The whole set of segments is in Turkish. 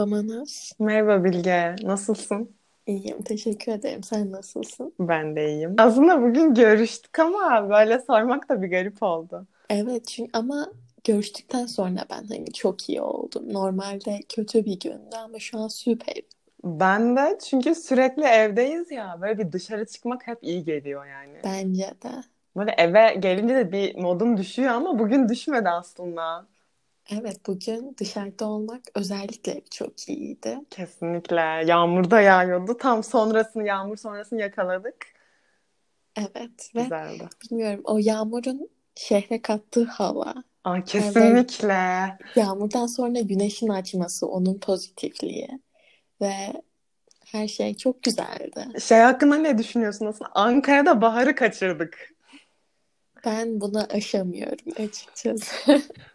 Merhaba Manas. Merhaba Bilge, nasılsın? İyiyim, teşekkür ederim. Sen nasılsın? Ben de iyiyim. Aslında bugün görüştük ama böyle sormak da bir garip oldu. Evet, çünkü ama görüştükten sonra ben hani çok iyi oldum. Normalde kötü bir gündü ama şu an süper. Ben de çünkü sürekli evdeyiz ya, böyle bir dışarı çıkmak hep iyi geliyor yani. Bence de. Böyle eve gelince de bir modum düşüyor ama bugün düşmedi aslında. Evet, bugün dışarıda olmak özellikle çok iyiydi. Kesinlikle. Yağmur da yağıyordu. Tam sonrasını, yağmur sonrasını yakaladık. Evet ve Güzeldi. bilmiyorum o yağmurun şehre kattığı hava, Aa, kesinlikle. yağmurdan sonra güneşin açması, onun pozitifliği ve her şey çok güzeldi. Şey hakkında ne düşünüyorsun aslında? Ankara'da baharı kaçırdık. Ben buna aşamıyorum açıkçası.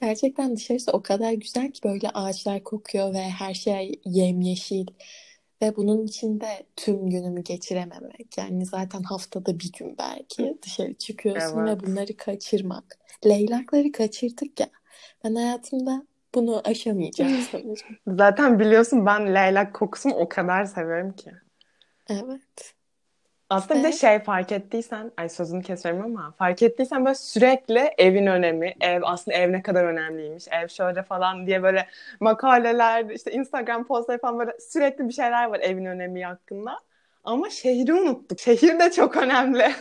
Gerçekten dışarısı o kadar güzel ki böyle ağaçlar kokuyor ve her şey yemyeşil. Ve bunun içinde tüm günümü geçirememek. Yani zaten haftada bir gün belki dışarı çıkıyorsun ve Evet. bunları kaçırmak. Leylakları kaçırdık ya. Ben hayatımda bunu aşamayacağım sanırım. Zaten biliyorsun ben leylak kokusunu o kadar seviyorum ki. Evet. Aslında bir de şey fark ettiysen, ay sözünü kesiyorum ama fark ettiysen böyle sürekli evin önemi, ev aslında ev ne kadar önemliymiş, ev şöyle falan diye böyle makaleler, işte Instagram postları falan böyle sürekli bir şeyler var evin önemi hakkında. Ama şehri unuttuk. Şehir de çok önemli.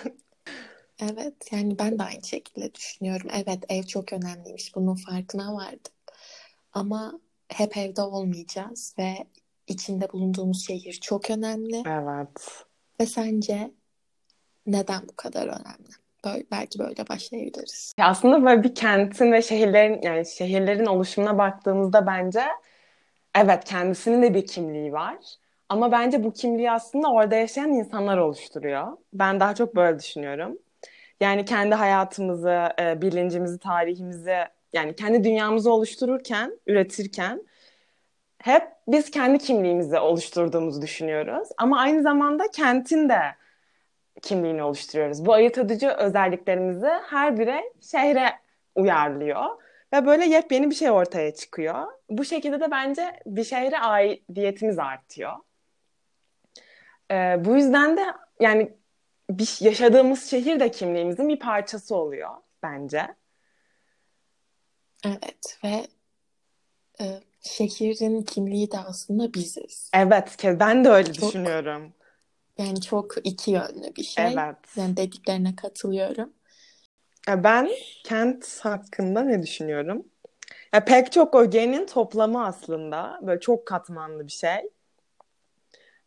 evet yani ben de aynı şekilde düşünüyorum. Evet ev çok önemliymiş. Bunun farkına vardım. Ama hep evde olmayacağız ve içinde bulunduğumuz şehir çok önemli. Evet. Ve sence neden bu kadar önemli? Böyle, belki böyle başlayabiliriz. Ya aslında böyle bir kentin ve şehirlerin yani şehirlerin oluşumuna baktığımızda bence evet kendisinin de bir kimliği var. Ama bence bu kimliği aslında orada yaşayan insanlar oluşturuyor. Ben daha çok böyle düşünüyorum. Yani kendi hayatımızı, e, bilincimizi, tarihimizi, yani kendi dünyamızı oluştururken, üretirken hep biz kendi kimliğimizi oluşturduğumuzu düşünüyoruz. Ama aynı zamanda kentin de kimliğini oluşturuyoruz. Bu ayırt edici özelliklerimizi her birey şehre uyarlıyor. Ve böyle yepyeni bir şey ortaya çıkıyor. Bu şekilde de bence bir şehre aidiyetimiz artıyor. Ee, bu yüzden de yani bir, yaşadığımız şehir de kimliğimizin bir parçası oluyor bence. Evet ve e, şehrin kimliği de aslında biziz. Evet, ben de öyle Çok düşünüyorum. yani çok iki yönlü bir şey. Evet. Yani dediklerine katılıyorum. Ben kent hakkında ne düşünüyorum? Ya pek çok ögenin toplamı aslında. Böyle çok katmanlı bir şey.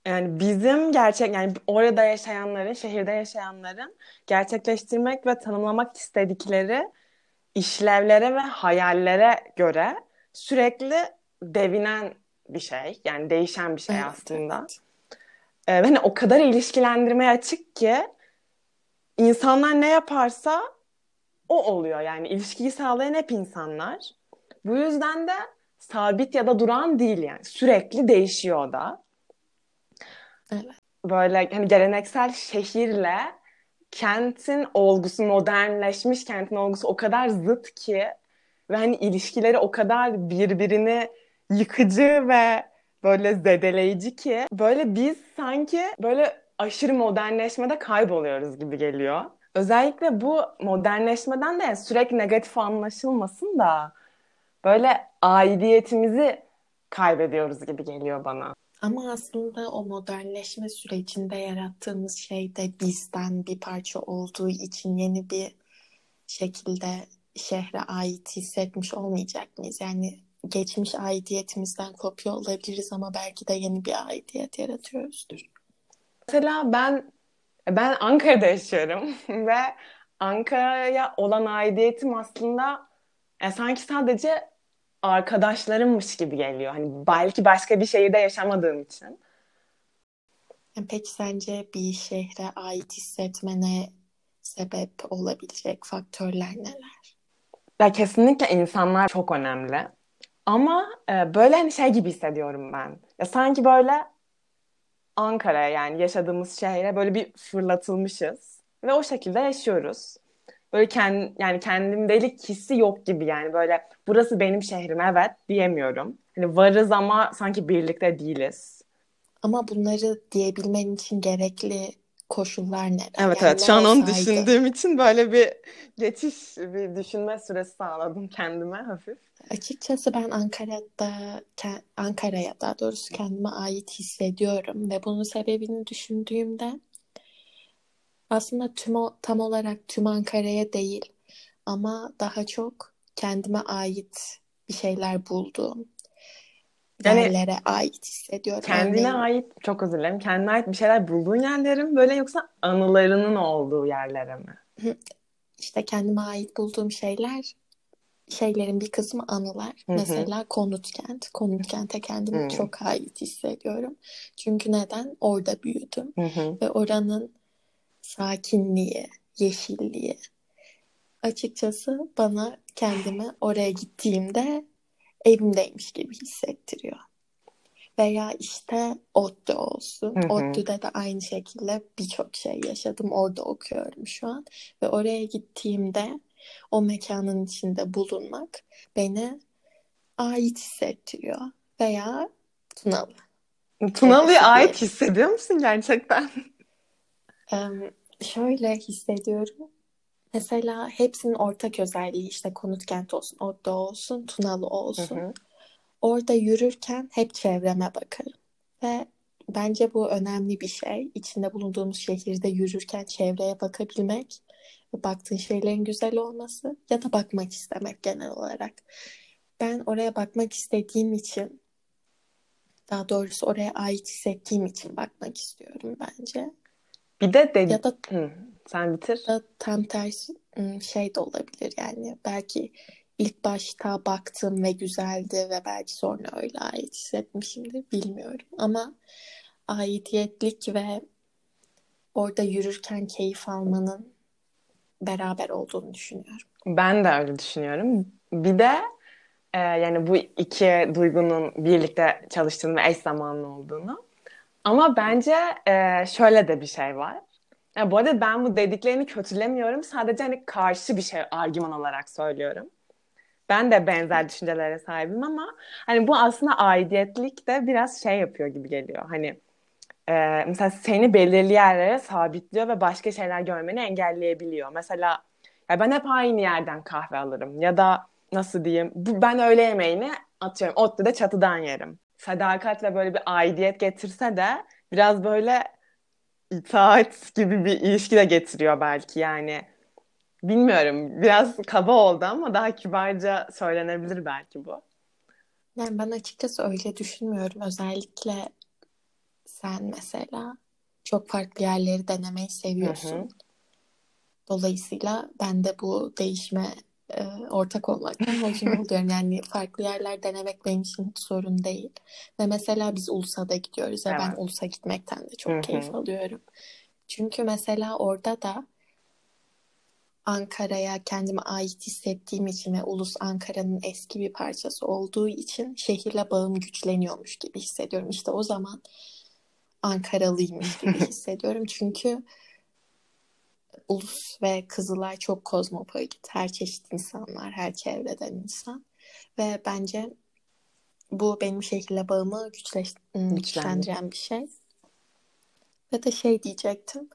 Yani bizim gerçek yani orada yaşayanların, şehirde yaşayanların gerçekleştirmek ve tanımlamak istedikleri işlevlere ve hayallere göre sürekli devinen bir şey. Yani değişen bir şey Evet, aslında. evet. Ee, hani o kadar ilişkilendirmeye açık ki insanlar ne yaparsa o oluyor. Yani ilişkiyi sağlayan hep insanlar. Bu yüzden de sabit ya da duran değil yani. Sürekli değişiyor o da. Evet. Böyle hani geleneksel şehirle kentin olgusu, modernleşmiş kentin olgusu o kadar zıt ki ve hani ilişkileri o kadar birbirini yıkıcı ve böyle zedeleyici ki böyle biz sanki böyle aşırı modernleşmede kayboluyoruz gibi geliyor. Özellikle bu modernleşmeden de sürekli negatif anlaşılmasın da böyle aidiyetimizi kaybediyoruz gibi geliyor bana. Ama aslında o modernleşme sürecinde yarattığımız şey de bizden bir parça olduğu için yeni bir şekilde şehre ait hissetmiş olmayacak mıyız? Yani geçmiş aidiyetimizden kopya olabiliriz ama belki de yeni bir aidiyet yaratıyoruzdur. Mesela ben ben Ankara'da yaşıyorum ve Ankara'ya olan aidiyetim aslında e, sanki sadece arkadaşlarımmış gibi geliyor. Hani belki başka bir şehirde yaşamadığım için. Yani Peki sence bir şehre ait hissetmene sebep olabilecek faktörler neler? Ya kesinlikle insanlar çok önemli. Ama e, böyle hani şey gibi hissediyorum ben. Ya sanki böyle Ankara'ya yani yaşadığımız şehre böyle bir fırlatılmışız ve o şekilde yaşıyoruz. böyle kend, yani kendimdelik hissi yok gibi yani böyle burası benim şehrim evet diyemiyorum. Hani varız ama sanki birlikte değiliz. Ama bunları diyebilmen için gerekli koşullar ne? Evet yani evet şu an onu düşündüğüm için böyle bir geçiş bir düşünme süresi sağladım kendime hafif. Açıkçası ben Ankara'da Ankara'ya daha doğrusu kendime ait hissediyorum ve bunun sebebini düşündüğümde aslında tüm tam olarak tüm Ankara'ya değil ama daha çok kendime ait bir şeyler bulduğum yani, yerlere ait hissediyorum. Kendine Örneğin, ait çok özür dilerim. Kendine ait bir şeyler bulduğun yerlere mi böyle yoksa anılarının olduğu yerlere mi? İşte kendime ait bulduğum şeyler şeylerin bir kısmı anılar. Hı hı. Mesela Konut Kent. Konut Kent'e kendimi hı. çok ait hissediyorum. Çünkü neden? Orada büyüdüm. Hı hı. Ve oranın sakinliği, yeşilliği açıkçası bana kendimi oraya gittiğimde evimdeymiş gibi hissettiriyor. Veya işte ODTÜ olsun. Hı ODTÜ'de de aynı şekilde birçok şey yaşadım. Orada okuyorum şu an. Ve oraya gittiğimde o mekanın içinde bulunmak beni ait hissettiriyor. Veya Tunalı. Tunalı'ya ait hissediyor musun gerçekten? Um, şöyle hissediyorum. Mesela hepsinin ortak özelliği işte konut kent olsun, Odda olsun, Tunalı olsun. Hı hı. Orada yürürken hep çevreme bakarım. Ve bence bu önemli bir şey. İçinde bulunduğumuz şehirde yürürken çevreye bakabilmek ve baktığın şeylerin güzel olması ya da bakmak istemek genel olarak. Ben oraya bakmak istediğim için daha doğrusu oraya ait hissettiğim için bakmak istiyorum bence. Bir de dedi... Ya da Hı, sen bitir. Tam tersi şey de olabilir yani. Belki ilk başta baktım ve güzeldi ve belki sonra öyle ait hissetmişimdir bilmiyorum. Ama aidiyetlik ve orada yürürken keyif almanın beraber olduğunu düşünüyorum. Ben de öyle düşünüyorum. Bir de e, yani bu iki duygunun birlikte çalıştığını ve eş zamanlı olduğunu. Ama bence e, şöyle de bir şey var. Yani bu arada ben bu dediklerini kötülemiyorum. Sadece hani karşı bir şey argüman olarak söylüyorum. Ben de benzer düşüncelere sahibim ama hani bu aslında aidiyetlik de biraz şey yapıyor gibi geliyor. Hani e, mesela seni belirli yerlere sabitliyor ve başka şeyler görmeni engelleyebiliyor. Mesela ya ben hep aynı yerden kahve alırım ya da nasıl diyeyim bu, ben öğle yemeğini atıyorum ODTÜ'de çatıdan yerim. Sadakat ve böyle bir aidiyet getirse de biraz böyle itaat gibi bir ilişki de getiriyor belki yani. Bilmiyorum biraz kaba oldu ama daha kibarca söylenebilir belki bu. Yani ben açıkçası öyle düşünmüyorum. Özellikle sen mesela çok farklı yerleri denemeyi seviyorsun. Hı hı. Dolayısıyla ben de bu değişme e, ortak olmaktan hoşuma oluyorum. Yani farklı yerler denemek benim için hiç sorun değil. Ve mesela biz Ulus'a gidiyoruz ve evet. ben Ulus'a gitmekten de çok keyif alıyorum. Çünkü mesela orada da Ankara'ya kendime ait hissettiğim için ve Ulus Ankara'nın eski bir parçası olduğu için şehirle bağım güçleniyormuş gibi hissediyorum. İşte o zaman Ankaralıymış gibi hissediyorum. Çünkü Ulus ve Kızılay çok kozmopolit. Her çeşit insanlar, her çevreden insan. Ve bence bu benim şehirle bağımı güçleş, güçlendiren bir şey. Ve de şey diyecektim.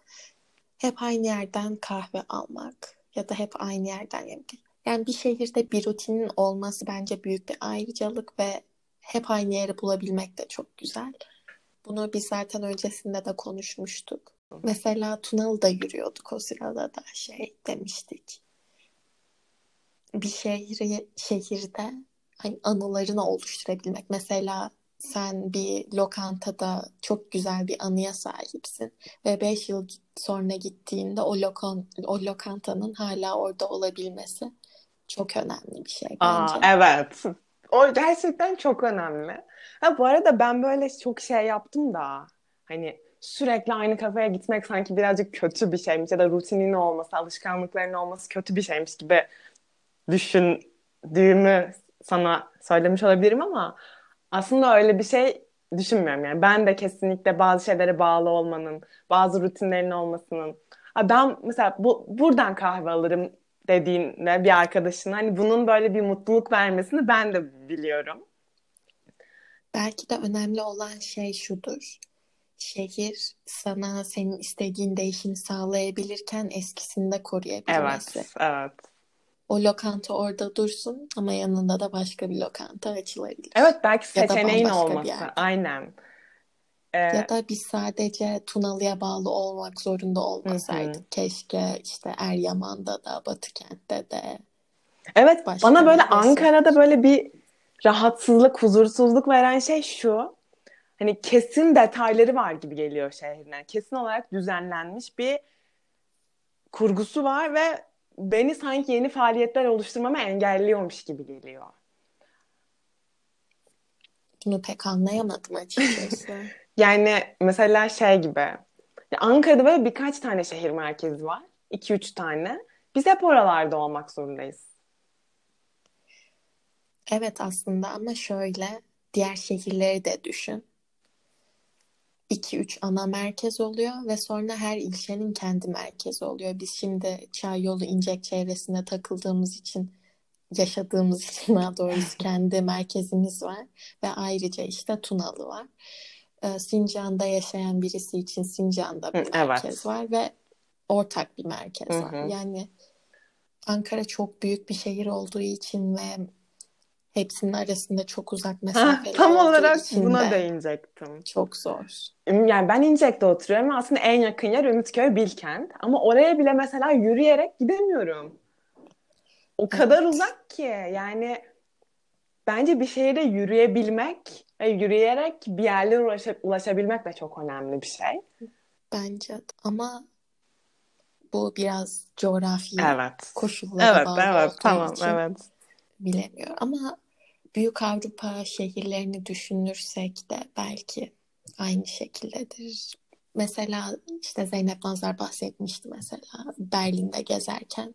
Hep aynı yerden kahve almak ya da hep aynı yerden yemek. Yani bir şehirde bir rutinin olması bence büyük bir ayrıcalık ve hep aynı yeri bulabilmek de çok güzel. Bunu biz zaten öncesinde de konuşmuştuk. Mesela Tunalı'da yürüyorduk o sırada da şey demiştik. Bir şehri şehirde hani anılarını oluşturabilmek. Mesela sen bir lokantada çok güzel bir anıya sahipsin ve 5 yıl sonra gittiğinde o lokan o lokantanın hala orada olabilmesi çok önemli bir şey bence. Aa, evet. O gerçekten çok önemli. Ha bu arada ben böyle çok şey yaptım da hani sürekli aynı kafeye gitmek sanki birazcık kötü bir şeymiş ya da rutinin olması, alışkanlıkların olması kötü bir şeymiş gibi düşündüğümü sana söylemiş olabilirim ama aslında öyle bir şey düşünmüyorum yani. Ben de kesinlikle bazı şeylere bağlı olmanın, bazı rutinlerin olmasının. Ben mesela bu buradan kahve alırım dediğinde bir arkadaşına hani bunun böyle bir mutluluk vermesini ben de biliyorum. Belki de önemli olan şey şudur. Şehir sana senin istediğin değişimi sağlayabilirken eskisini de koruyabilmesi. Evet, evet. O lokanta orada dursun ama yanında da başka bir lokanta açılabilir. Evet belki seçeneğin olması. Aynen. Ee, Ya da biz sadece Tunalı'ya bağlı olmak zorunda olmasaydık. Keşke işte Eryaman'da da, Batıkent'te de. Evet, bana böyle? Ankara'da böyle bir rahatsızlık, huzursuzluk veren şey şu. Hani kesin detayları var gibi geliyor şehrin. Yani kesin olarak düzenlenmiş bir kurgusu var ve beni sanki yeni faaliyetler oluşturmama engelliyormuş gibi geliyor. Bunu pek anlayamadım açıkçası. Yani mesela şey gibi. Ankara'da böyle birkaç tane şehir merkezi var. 2-3 tane. Biz hep oralarda olmak zorundayız. Evet aslında ama şöyle diğer şehirleri de düşün. 2-3 ana merkez oluyor ve sonra her ilçenin kendi merkezi oluyor. Biz şimdi Çayyolu İncek çevresinde takıldığımız için yaşadığımız için daha doğrusu kendi merkezimiz var ve ayrıca işte Tunalı var. Ee, Sincan'da yaşayan birisi için Sincan'da bir Hı, evet. merkez var ve ortak bir merkez Hı var. Yani Ankara çok büyük bir şehir olduğu için ve hepsinin arasında çok uzak Ha, mesafeler tam olarak buna de değinecektim. çok zor. Yani ben İncek'te oturuyorum ve aslında en yakın yer Ümitköy Bilkent. Ama oraya bile mesela yürüyerek gidemiyorum. O kadar Evet. uzak ki yani bence bir şehirde yürüyebilmek ve yürüyerek bir yerlere ulaşa- ulaşabilmek de çok önemli bir şey. Bence ama bu biraz coğrafi Evet. koşullara Evet, bağlı evet, tamam, için evet. Bilemiyorum. Ama büyük Avrupa şehirlerini düşünürsek de belki aynı şekildedir. Mesela işte Zeynep Nazar bahsetmişti mesela Berlin'de gezerken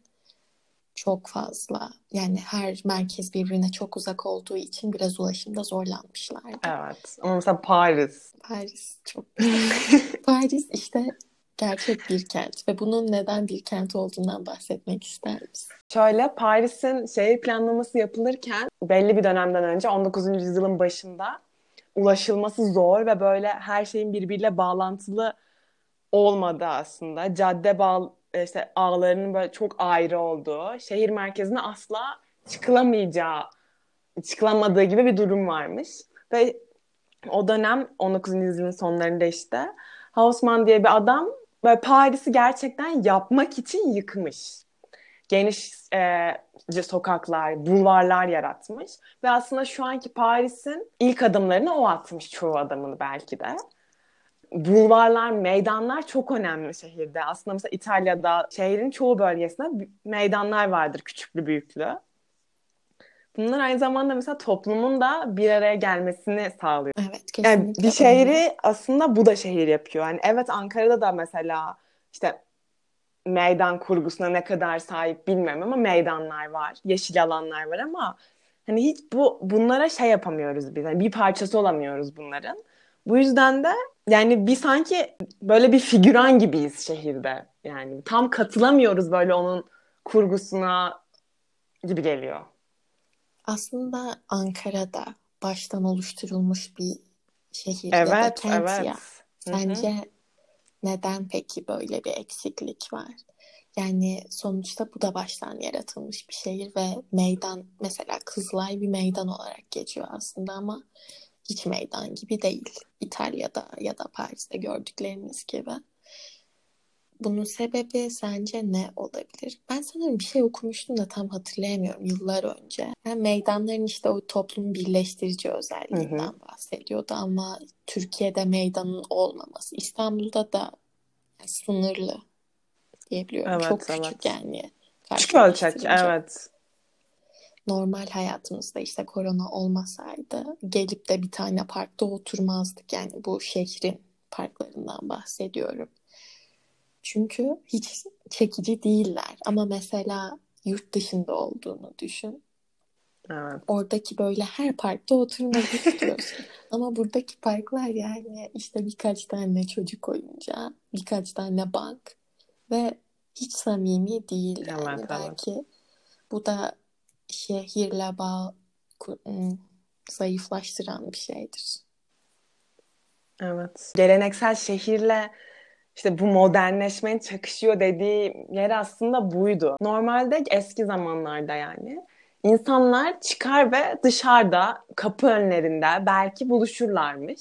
çok fazla yani her merkez birbirine çok uzak olduğu için biraz ulaşımda zorlanmışlardı. Evet. Ama mesela Paris. Paris çok. Paris işte gerçek bir kent ve bunun neden bir kent olduğundan bahsetmek ister misin? Şöyle Paris'in şehir planlaması yapılırken belli bir dönemden önce 19. yüzyılın başında ulaşılması zor ve böyle her şeyin birbiriyle bağlantılı olmadı aslında. Cadde bağ işte ağlarının böyle çok ayrı olduğu, şehir merkezine asla çıkılamayacağı, çıkılamadığı gibi bir durum varmış. Ve o dönem 19. yüzyılın sonlarında işte Haussmann diye bir adam böyle Paris'i gerçekten yapmak için yıkmış. Geniş e, sokaklar, bulvarlar yaratmış ve aslında şu anki Paris'in ilk adımlarını o atmış çoğu adamını belki de. Bulvarlar, meydanlar çok önemli şehirde. Aslında mesela İtalya'da şehrin çoğu bölgesinde meydanlar vardır küçüklü büyüklü. Bunlar aynı zamanda mesela toplumun da bir araya gelmesini sağlıyor. Evet Yani kesinlikle bir şehri aslında bu da şehir yapıyor. Yani evet Ankara'da da mesela işte meydan kurgusuna ne kadar sahip bilmem ama meydanlar var, yeşil alanlar var ama hani hiç bu bunlara şey yapamıyoruz biz. Yani bir parçası olamıyoruz bunların. Bu yüzden de yani bir sanki böyle bir figüran gibiyiz şehirde. Yani tam katılamıyoruz böyle onun kurgusuna gibi geliyor. Aslında Ankara'da baştan oluşturulmuş bir şehir ya da Evet, kent evet. ya. Sence neden peki böyle bir eksiklik var? Yani sonuçta bu da baştan yaratılmış bir şehir ve meydan mesela Kızılay bir meydan olarak geçiyor aslında ama hiç meydan gibi değil. İtalya'da ya da Paris'te gördüklerimiz gibi. Bunun sebebi sence ne olabilir? Ben sanırım bir şey okumuştum da tam hatırlayamıyorum yıllar önce. Yani meydanların işte o toplumu birleştirici özelliğinden bahsediyordu ama Türkiye'de meydanın olmaması. İstanbul'da da sınırlı diyebiliyorum. Evet, Çok küçük evet. yani. Küçük ölçek, evet. Normal hayatımızda işte korona olmasaydı gelip de bir tane parkta oturmazdık. Yani bu şehrin parklarından bahsediyorum. Çünkü hiç çekici değiller. Ama mesela yurt dışında olduğunu düşün. Evet. Oradaki böyle her parkta oturmak istiyorsun. Ama buradaki parklar yani işte birkaç tane çocuk oyuncağı, birkaç tane bank ve hiç samimi değil yani Evet, evet. belki. Bu da şehirle bağ zayıflaştıran bir şeydir. Evet. Geleneksel şehirle işte bu modernleşmenin çakışıyor dediği yer aslında buydu. Normalde eski zamanlarda yani insanlar çıkar ve dışarıda kapı önlerinde belki buluşurlarmış.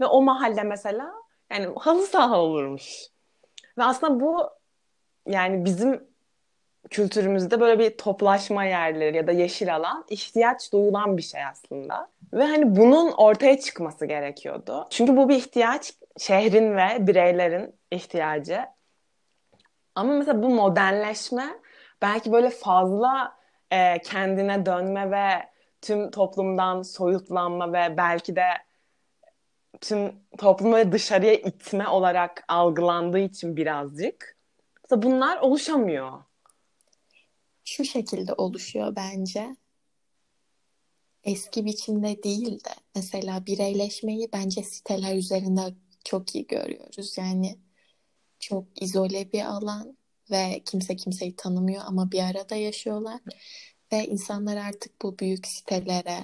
Ve o mahalle mesela yani halı saha olurmuş. Ve aslında bu yani bizim kültürümüzde böyle bir toplaşma yerleri ya da yeşil alan ihtiyaç duyulan bir şey aslında. Ve hani bunun ortaya çıkması gerekiyordu. Çünkü bu bir ihtiyaç, şehrin ve bireylerin ihtiyacı. Ama mesela bu modernleşme belki böyle fazla e, kendine dönme ve tüm toplumdan soyutlanma ve belki de tüm toplumu dışarıya itme olarak algılandığı için birazcık. Mesela bunlar oluşamıyor. Şu şekilde oluşuyor bence. Eski biçimde değil de mesela bireyleşmeyi bence siteler üzerinde çok iyi görüyoruz. Yani çok izole bir alan ve kimse kimseyi tanımıyor ama bir arada yaşıyorlar. Ve insanlar artık bu büyük sitelere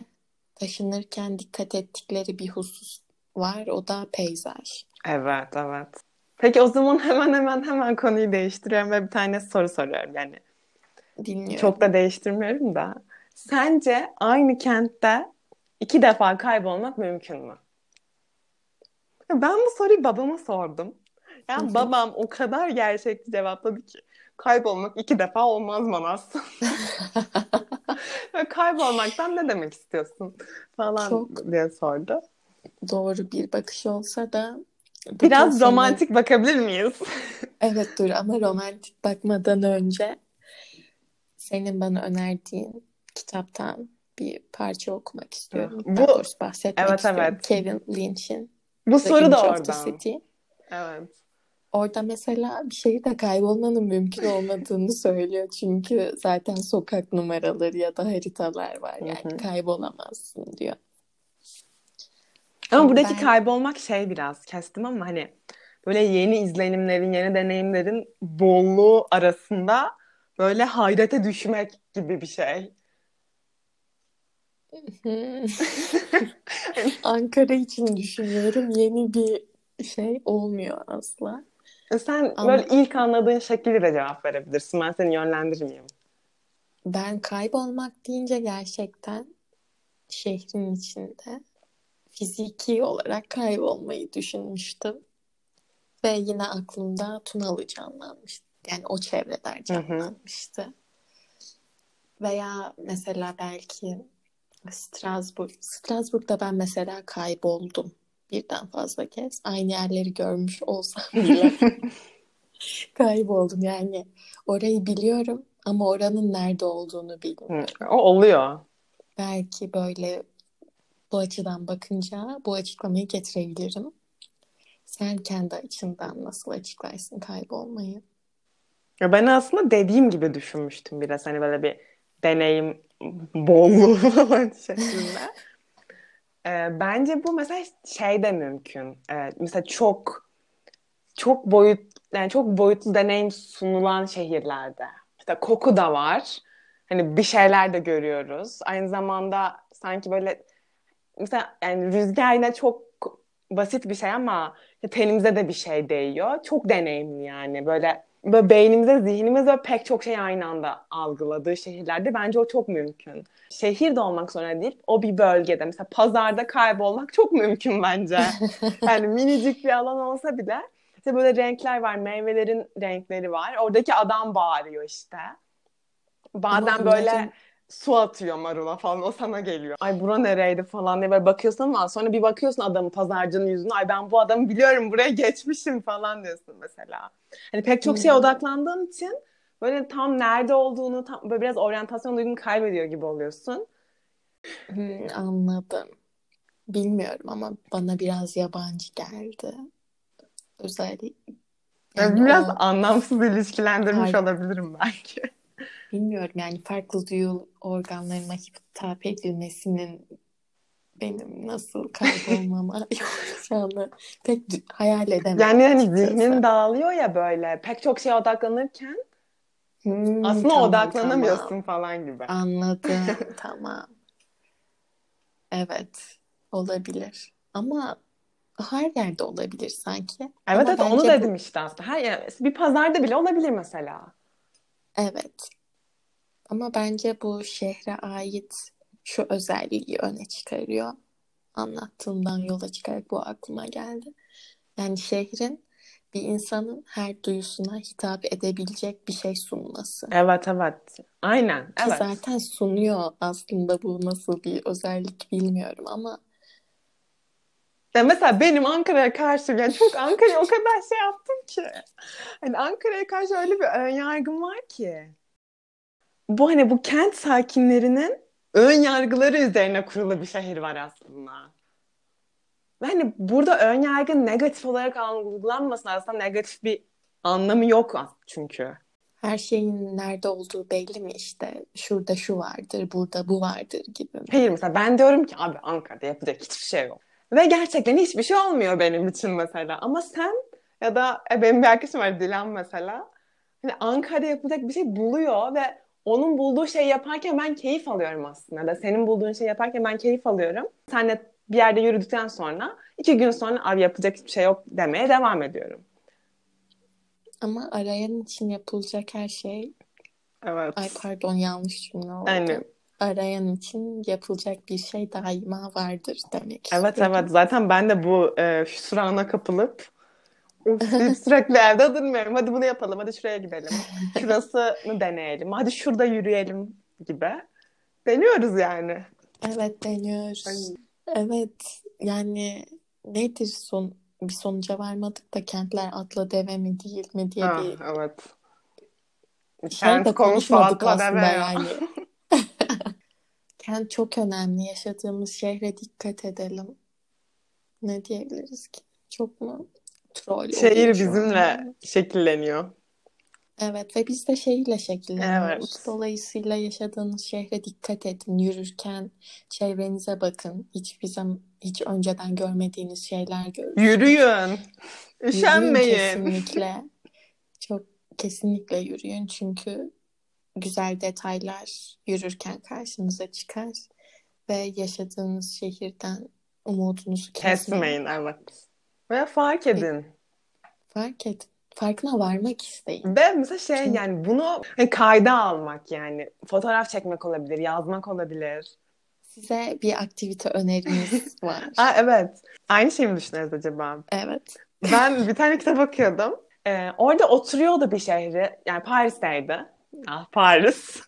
taşınırken dikkat ettikleri bir husus var. O da peyzaj. Evet, evet. Peki o zaman hemen hemen hemen konuyu değiştiriyorum ve bir tane soru soruyorum yani. Dinliyorum. Çok da değiştirmiyorum da. Sence aynı kentte iki defa kaybolmak mümkün mü? Ben bu soruyu babama sordum. Yani babam o kadar gerçekçi cevapladı ki kaybolmak iki defa olmaz Manas. Kaybolmaktan ne demek istiyorsun falan Çok. diye sordu. Doğru bir bakış olsa da Biraz senin- romantik bakabilir miyiz? Evet dur ama romantik bakmadan önce senin bana önerdiğin kitaptan bir parça okumak istiyorum. Bu- Daha bahsetmek Evet, istiyorum. evet. Kevin Lynch'in Bu The soru da oradan. City. Evet. Orada mesela bir şeyde kaybolmanın mümkün olmadığını söylüyor. Çünkü zaten sokak numaraları ya da haritalar var. Yani hı. kaybolamazsın diyor. Ama Ama buradaki ben- kaybolmak şey biraz kestim ama hani böyle yeni izlenimlerin, yeni deneyimlerin bolluğu arasında böyle hayrete düşmek gibi bir şey. Ankara için düşünüyorum. Yeni bir şey olmuyor asla. Sen Ama- böyle ilk anladığın şekilde de cevap verebilirsin. Ben seni yönlendirmeyeyim. Ben kaybolmak deyince gerçekten şehrin içinde fiziki olarak kaybolmayı düşünmüştüm. Ve yine aklımda Tunalı canlanmıştı. Yani o çevreler canlanmıştı. Veya mesela belki Strasbourg. Strasbourg'da ben mesela kayboldum birden fazla kez. Aynı yerleri görmüş olsam bile kayboldum. Yani orayı biliyorum ama oranın nerede olduğunu bilmiyorum. O oluyor. Belki böyle bu açıdan bakınca bu açıklamayı getirebilirim. Sen kendi açından nasıl açıklarsın kaybolmayı? Ya ben aslında dediğim gibi düşünmüştüm biraz hani böyle bir deneyim bolluğu falan şeklinde. Ee, bence bu mesela şey de mümkün. Ee, mesela çok çok boyut yani çok boyutlu deneyim sunulan şehirlerde. İşte koku da var. Hani bir şeyler de görüyoruz. Aynı zamanda sanki böyle mesela yani rüzgar yine çok basit bir şey ama tenimize de bir şey değiyor. Çok deneyimli yani. Böyle böyle beynimize, zihnimize pek çok şey aynı anda algıladığı şehirlerde bence o çok mümkün. Şehir de olmak zorunda değil. O bir bölgede. Mesela pazarda kaybolmak çok mümkün bence. Yani minicik bir alan olsa bile işte böyle renkler var. Meyvelerin renkleri var. Oradaki adam bağırıyor işte. Bazen Ama böyle onların- su atıyor marula falan o sana geliyor. Ay bura nereydi falan diye böyle bakıyorsun ama sonra bir bakıyorsun adamın pazarcının yüzüne. Ay ben bu adamı biliyorum buraya geçmişim falan diyorsun mesela. Hani pek çok şeye Hmm. odaklandığın için böyle tam nerede olduğunu tam böyle biraz oryantasyon duygunu kaybediyor gibi oluyorsun. Hmm, anladım. Bilmiyorum ama bana biraz yabancı geldi. Özellikle yani biraz o anlamsız ilişkilendirmiş Hayır. olabilirim belki. Bilmiyorum yani farklı duyu organlarıma hitap edilmesinin benim nasıl kaybolmama yapacağını pek hayal edemem Yani hani zihnin dağılıyor ya böyle. Pek çok şeye odaklanırken Hmm, Aslında tamam, odaklanamıyorsun tamam. falan gibi. Anladım. Tamam. Evet. Olabilir. Ama her yerde olabilir sanki. Evet Ama evet onu bence bu dedim işte aslında. Her yer, bir pazarda bile olabilir mesela. evet. Ama bence bu şehre ait şu özelliği öne çıkarıyor. Anlattığımdan yola çıkarak bu aklıma geldi. Yani şehrin bir insanın her duyusuna hitap edebilecek bir şey sunması. Evet evet. Aynen. Ki Evet. zaten sunuyor aslında bu nasıl bir özellik bilmiyorum ama Ya mesela benim Ankara'ya karşı yani çok Ankara'ya o kadar şey yaptım ki. Hani Ankara'ya karşı öyle bir ön yargım var ki. Bu hani bu kent sakinlerinin ön yargıları üzerine kurulu bir şehir var aslında. Ve hani burada ön yargı negatif olarak algılanmasın aslında negatif bir anlamı yok çünkü. her şeyin nerede olduğu belli mi işte? Şurada şu vardır, burada bu vardır gibi mi? Hayır mesela ben diyorum ki abi Ankara'da yapacak hiçbir şey yok. Ve gerçekten hiçbir şey olmuyor benim için mesela. Ama sen ya da e, benim bir arkadaşım var Dilan mesela. Hani Ankara'da yapacak bir şey buluyor ve onun bulduğu şeyi yaparken ben keyif alıyorum aslında. Da senin bulduğun şeyi yaparken ben keyif alıyorum. Senle bir yerde yürüdükten sonra iki gün sonra abi yapacak hiçbir şey yok demeye devam ediyorum. Ama arayan için yapılacak her şey, Evet. ay pardon yanlış cümle oldu. Yani Arayan için yapılacak bir şey daima vardır demek evet istedim. evet zaten ben de bu e, hüsrana kapılıp sürekli evde durmuyorum. Hadi bunu yapalım, hadi şuraya gidelim. Şurasını deneyelim, hadi şurada yürüyelim gibi. Deniyoruz yani. Evet deniyoruz. Evet yani nedir son bir sonuca varmadık da kentler atla deve mi değil mi diye Ah, bir evet. de Kent konusu konuşmadık aslında yani. Kent çok önemli. Yaşadığımız şehre dikkat edelim. Ne diyebiliriz ki? Çok mu troll Şehir bizimle şekilleniyor. Evet ve biz de şehirle şekilleniyoruz. Evet. Dolayısıyla yaşadığınız şehre dikkat edin. Yürürken çevrenize bakın. Hiçbir zaman hiç önceden görmediğiniz şeyler görürsünüz. Yürüyün. Yürüyün Üşenmeyin. kesinlikle. Çok kesinlikle yürüyün çünkü güzel detaylar yürürken karşınıza çıkar ve yaşadığınız şehirden umudunuzu kesmeyin. Kesmeyin, evet. Ve fark edin. Fark edin. Farkına varmak isteyin. Ve mesela şey Çünkü- yani bunu hani kayda almak yani. Fotoğraf çekmek olabilir, yazmak olabilir. Size bir aktivite önerimiz var. Aa, evet. Aynı şeyi mi düşünüyoruz acaba? Evet. Ben bir tane kitap okuyordum. Ee, orada oturuyordu bir şehri. Yani Paris'teydi. Ah, Paris.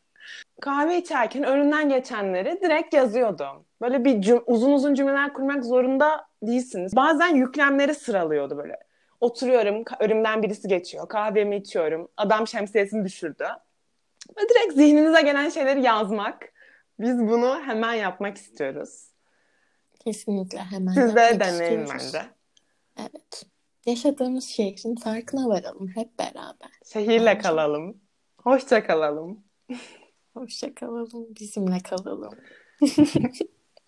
Kahve içerken önünden geçenleri direkt yazıyordu. Böyle bir cüm- uzun uzun cümleler kurmak zorunda değilsiniz. Bazen yüklemleri sıralıyordu böyle. Oturuyorum, önümden birisi geçiyor. Kahvemi içiyorum. Adam şemsiyesini düşürdü. Ve direkt zihninize gelen şeyleri yazmak. Biz bunu hemen yapmak istiyoruz. Kesinlikle hemen Siz de deneyin bence. Evet. Yaşadığımız şehrin farkına varalım hep beraber. Şehirle Bence. kalalım. Hoşça kalalım. Hoşça kalalım, bizimle kalalım.